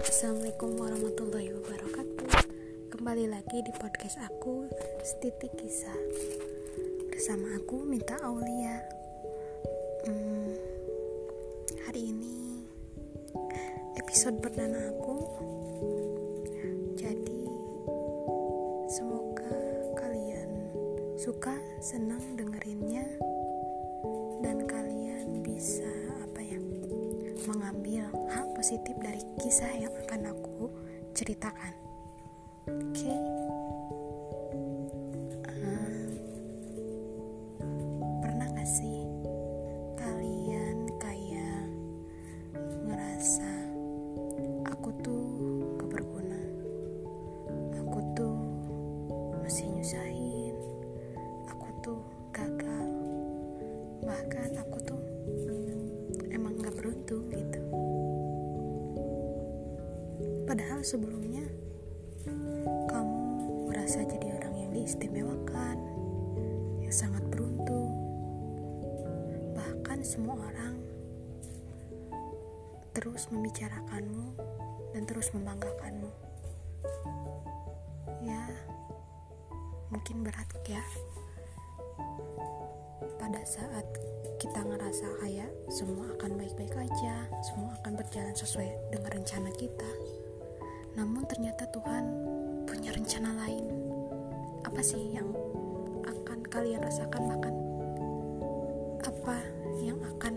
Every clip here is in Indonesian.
Assalamualaikum warahmatullahi wabarakatuh. Kembali lagi di podcast aku Setitik Kisah. Bersama aku Minta Aulia. Hmm, Hari ini Episode perdana aku. Jadi Semoga kalian Suka, senang dengerinnya. Dan kalian bisa Apa ya Mengambil positif dari kisah yang akan aku ceritakan. Oke, okay? Sebelumnya kamu merasa jadi orang yang diistimewakan yang sangat beruntung. Bahkan semua orang terus membicarakanmu dan terus membanggakanmu. Ya mungkin berat ya. Pada saat kita ngerasa kayak semua akan baik-baik aja, semua akan berjalan sesuai dengan rencana kita. Namun ternyata Tuhan punya rencana lain. Apa sih yang akan kalian rasakan? Bahkan apa yang akan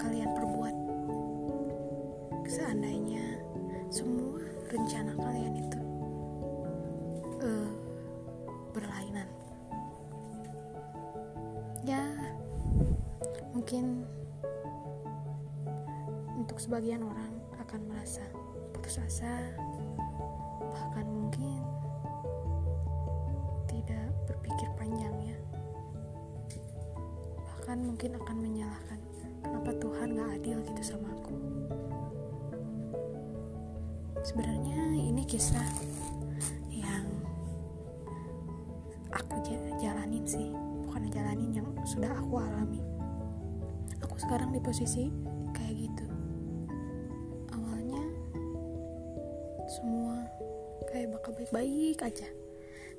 kalian perbuat? Seandainya semua rencana kalian itu uh, berlainan. Ya mungkin untuk sebagian orang akan merasa putus asa bahkan mungkin tidak berpikir panjang ya. Bahkan mungkin akan menyalahkan kenapa Tuhan gak adil gitu sama aku? Sebenarnya ini kisah yang aku jalanin sih bukan jalanin yang sudah aku alami. Aku sekarang di posisi kayak gitu semua. Kayak bakal baik-baik aja.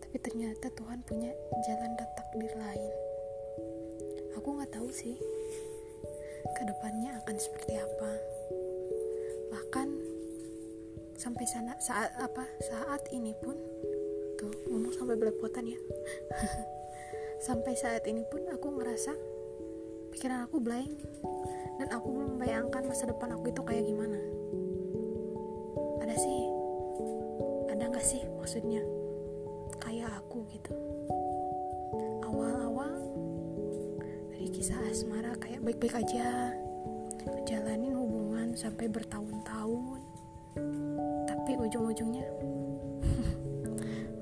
Tapi ternyata Tuhan punya jalan dan takdir lain. Aku nggak tahu sih ke depannya akan seperti apa. Bahkan sampai sana saat apa saat ini pun tuh ngomong sampai belepotan ya. Sampai saat ini pun aku ngerasa pikiran aku blank. Dan aku belum membayangkan masa depan aku itu kayak gimana sih maksudnya? Kayak aku gitu. Awal-awal dari kisah asmara kayak baik-baik aja. Jalanin hubungan sampai bertahun-tahun. Tapi ujung-ujungnya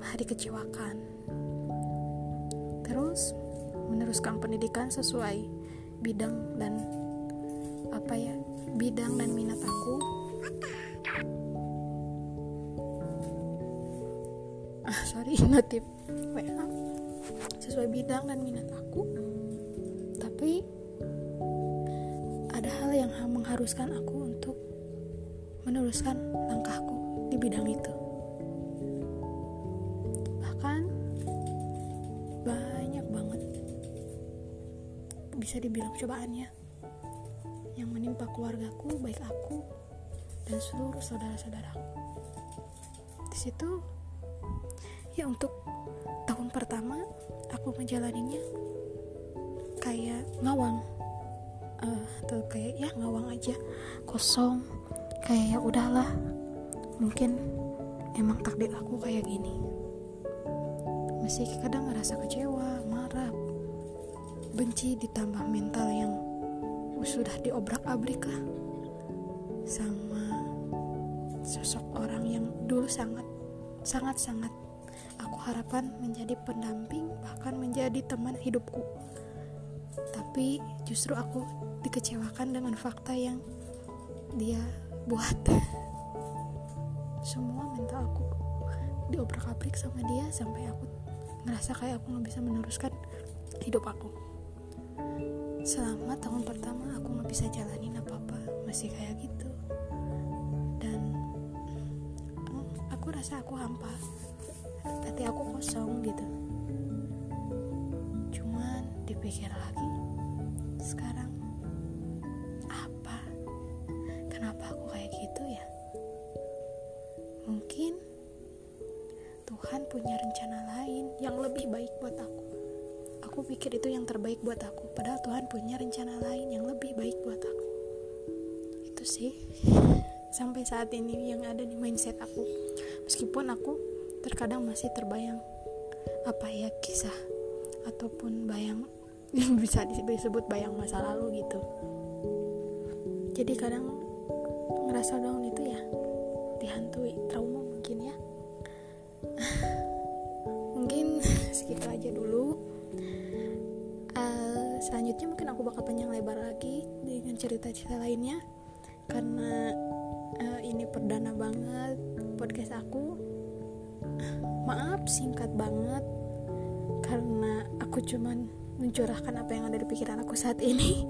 malah dikecewakan. Terus meneruskan pendidikan sesuai bidang dan apa ya bidang dan minat aku sorry notif WA sesuai bidang dan minat aku tapi ada hal yang mengharuskan aku untuk meneruskan langkahku di bidang itu. Bahkan banyak banget bisa dibilang cobaannya yang menimpa keluargaku baik aku dan seluruh saudara-saudaraku. Di situ ya untuk tahun pertama aku menjalaninya kayak ngawang. Uh, atau kayak ya ngawang aja. Kosong. Kayak ya udahlah. Mungkin emang takdir aku kayak gini. Masih kadang ngerasa kecewa marah benci ditambah mental yang sudah diobrak-abrik lah sama sosok orang yang dulu sangat sangat sangat aku harapkan menjadi pendamping bahkan menjadi teman hidupku. Tapi justru aku dikecewakan dengan fakta yang dia buat. Semua mental aku diobrak-abrik sama dia sampai aku ngerasa kayak aku nggak bisa meneruskan hidup aku. Selama tahun pertama aku nggak bisa jalanin apa apa masih kayak gitu. Dan ngerasa aku hampa hati aku kosong gitu. Cuman dipikir lagi sekarang apa? Kenapa aku kayak gitu ya? Mungkin Tuhan punya rencana lain yang lebih baik buat aku. Aku pikir itu yang terbaik buat aku padahal Tuhan punya rencana lain yang lebih baik buat aku. Itu sih sampai saat ini yang ada di mindset aku. Meskipun aku terkadang masih terbayang apa ya kisah ataupun bayang yang bisa disebut bayang masa lalu gitu. Jadi kadang ngerasa down itu ya dihantui trauma mungkin ya. Mungkin segitu aja dulu. Uh, selanjutnya mungkin aku bakal panjang lebar lagi dengan cerita-cerita lainnya. Karena uh, ini perdana banget podcast aku maaf singkat banget. Karena aku cuman mencurahkan apa yang ada di pikiran aku saat ini.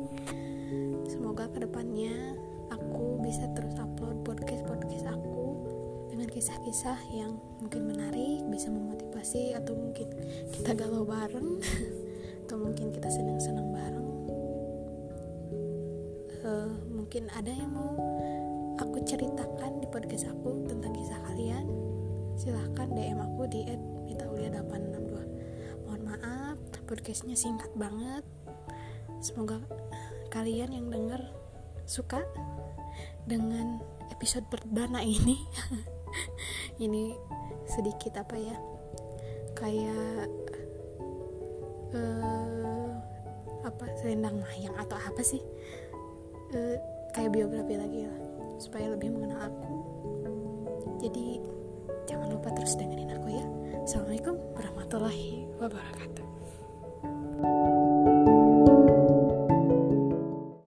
Semoga ke depannya aku bisa terus upload podcast podcast aku dengan kisah-kisah yang mungkin menarik bisa memotivasi atau mungkin kita galau bareng atau mungkin kita senang-senang bareng. Uh, mungkin ada yang mau aku ceritakan di podcast aku aku di @mitaulia862 mohon maaf podcastnya singkat banget. Semoga kalian yang denger suka dengan episode perdana ini. Ini sedikit apa ya? Kayak uh, apa selendang mayang atau apa sih? Uh, kayak biografi lagi lah supaya lebih mengenal aku. Jadi jangan lupa terus dengerin aku ya. Assalamualaikum warahmatullahi wabarakatuh